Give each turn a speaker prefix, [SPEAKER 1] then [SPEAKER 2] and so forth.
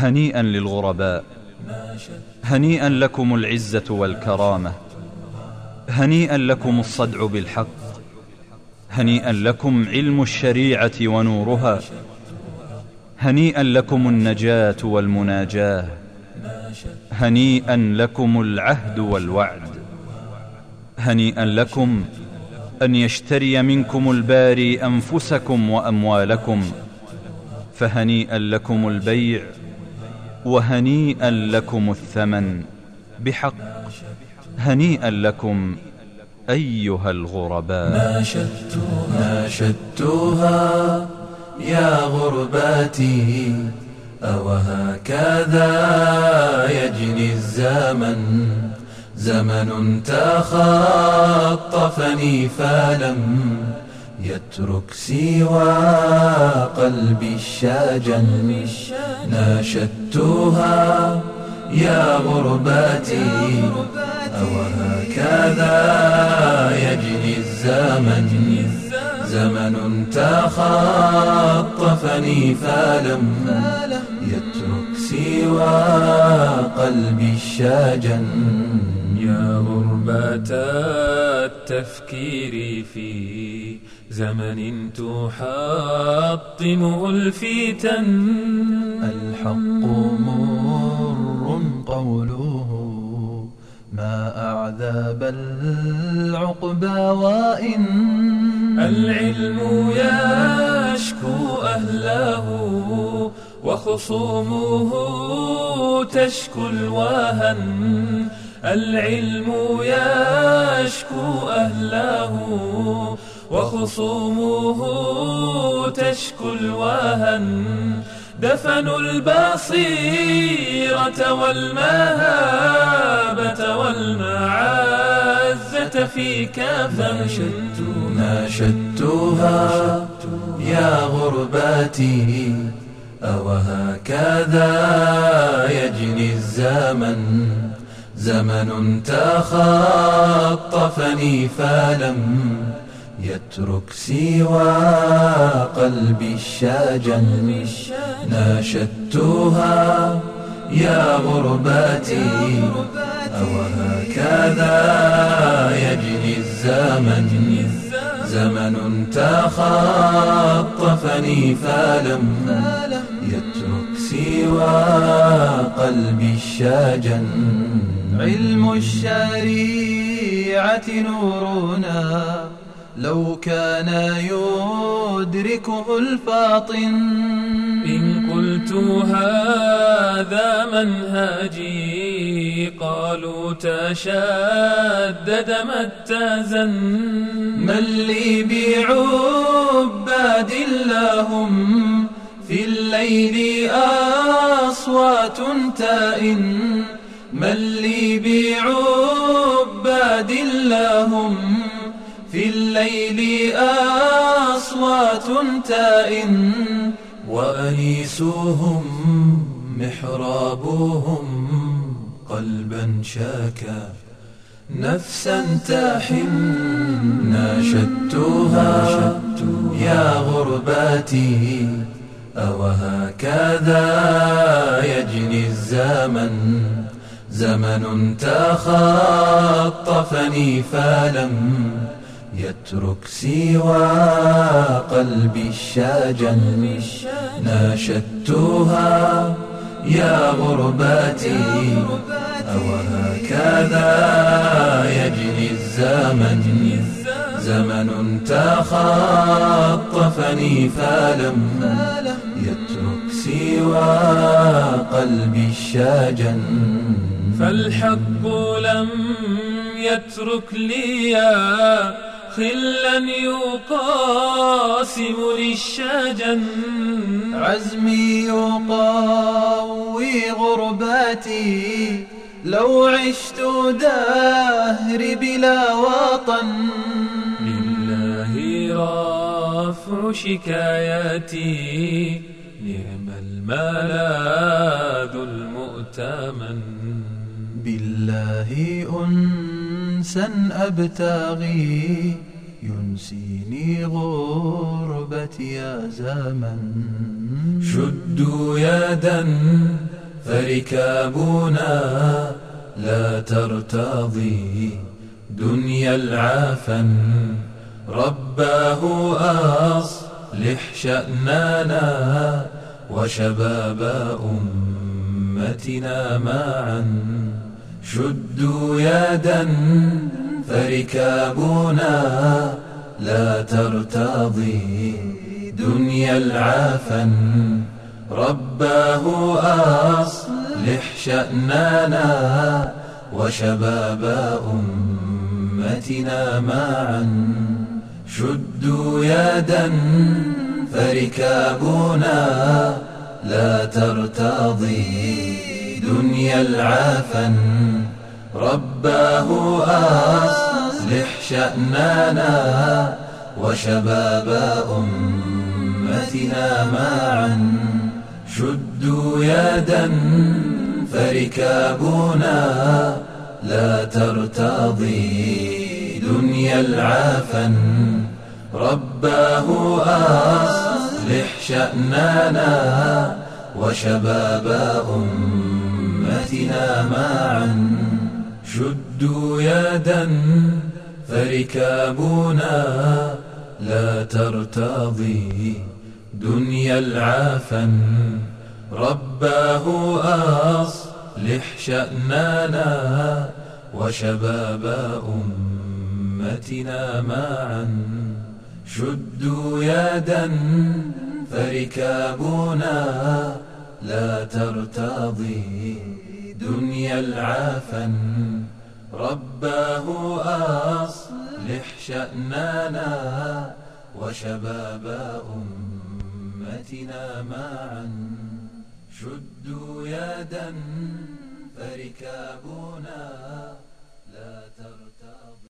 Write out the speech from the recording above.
[SPEAKER 1] هنيئا للغرباء. هنيئا لكم العزة والكرامة. هنيئا لكم الصدع بالحق. هنيئا لكم علم الشريعة ونورها. هنيئا لكم النجاة والمناجاة. هنيئا لكم العهد والوعد. هنيئا لكم أن يشتري منكم الباري أنفسكم وأموالكم. فهنيئا لكم البيع وهنيئا لكم الثمن بحق. هنيئا لكم أيها الغرباء.
[SPEAKER 2] ناشدتها ناشدتها يا غرباتي. أوهكذا يجني الزمن زمن تخطفني فلم. يترك سوى قلبي الشاجن. ناشدتها يا غرباتي. أوهكذا يجني الزمن. زمن تخطفني فلم. يترك سوى قلبي الشاجن.
[SPEAKER 3] يا غربة التفكير في زمن تحطمه الفتن
[SPEAKER 2] الحق مر قوله ما أعذب العقبى وإن.
[SPEAKER 3] العلم يشكو أهله وخصومه تشكو الوهن. العلم يشكو أهله وخصومه تشكو الوهن. دفنوا البصيرة والمهابة والمعزة في كفن.
[SPEAKER 2] ناشدتها يا غرباتي أوهكذا يجني الزمن. زمن تخطفني فلم يترك سوى قلبي الشاجن ناشدتها يا غرباتي أوهكذا يجني الزمن. زمن تخطفني فلم يترك سوى قلبي الشاجن علم الشريعة نورنا. لو كان يدركه الفاطن.
[SPEAKER 3] إن قلت هذا منهجي قالوا تشدد ما اتزن.
[SPEAKER 2] من لي بعباد لهم في الليل أصوات تائن. لهم في الليل أصوات تائن وأنيسهم محرابهم قلبا شاكا نفسا تحن ناشدتها يا غرباتي أوهكذا يجني الزمن زمن تخطفني فلم يترك سوى قلبي الشاجن ناشدتها يا غرباتي أوهكذا يجني الزمن. زمن تخطفني فلم يترك سوى قلبي الشاجن
[SPEAKER 3] فالحق لم يترك لي خلا يقاسم للشجن.
[SPEAKER 2] عزمي يقوي غرباتي. لو عشت دهري بلا وطن.
[SPEAKER 3] لله رفع شكاياتي. نعم الملاذ المؤتمن.
[SPEAKER 2] بالله أنسا أبتغي ينسيني غربتي يا زمن
[SPEAKER 3] شدوا يدا
[SPEAKER 2] فركابنا لا ترتضي دنيا العافن رباه أصلح شأننا وشباب أمتنا معا. شدوا يدا فركابنا لا ترتضي دنيا العافن رباه أصلح شأننا وشباب أمتنا معا. شدوا يدا فركابنا لا ترتضي دنيا العافن رباه أصلح شأننا وشباب أمتنا معا. شدوا يدا فركابنا. لا ترتضي دنيا العافن رباه أصلح شأننا وشباب أمتنا معا. شدوا يدا فركابنا لا ترتضي دنيا العافن رباه أصلح شأننا وشباب أمتنا معا. شدوا يدا فركابنا لا ترتضي دنيا العافن رباه أصلح شأننا وشباب أمتنا معا. شدوا يدا فركابنا.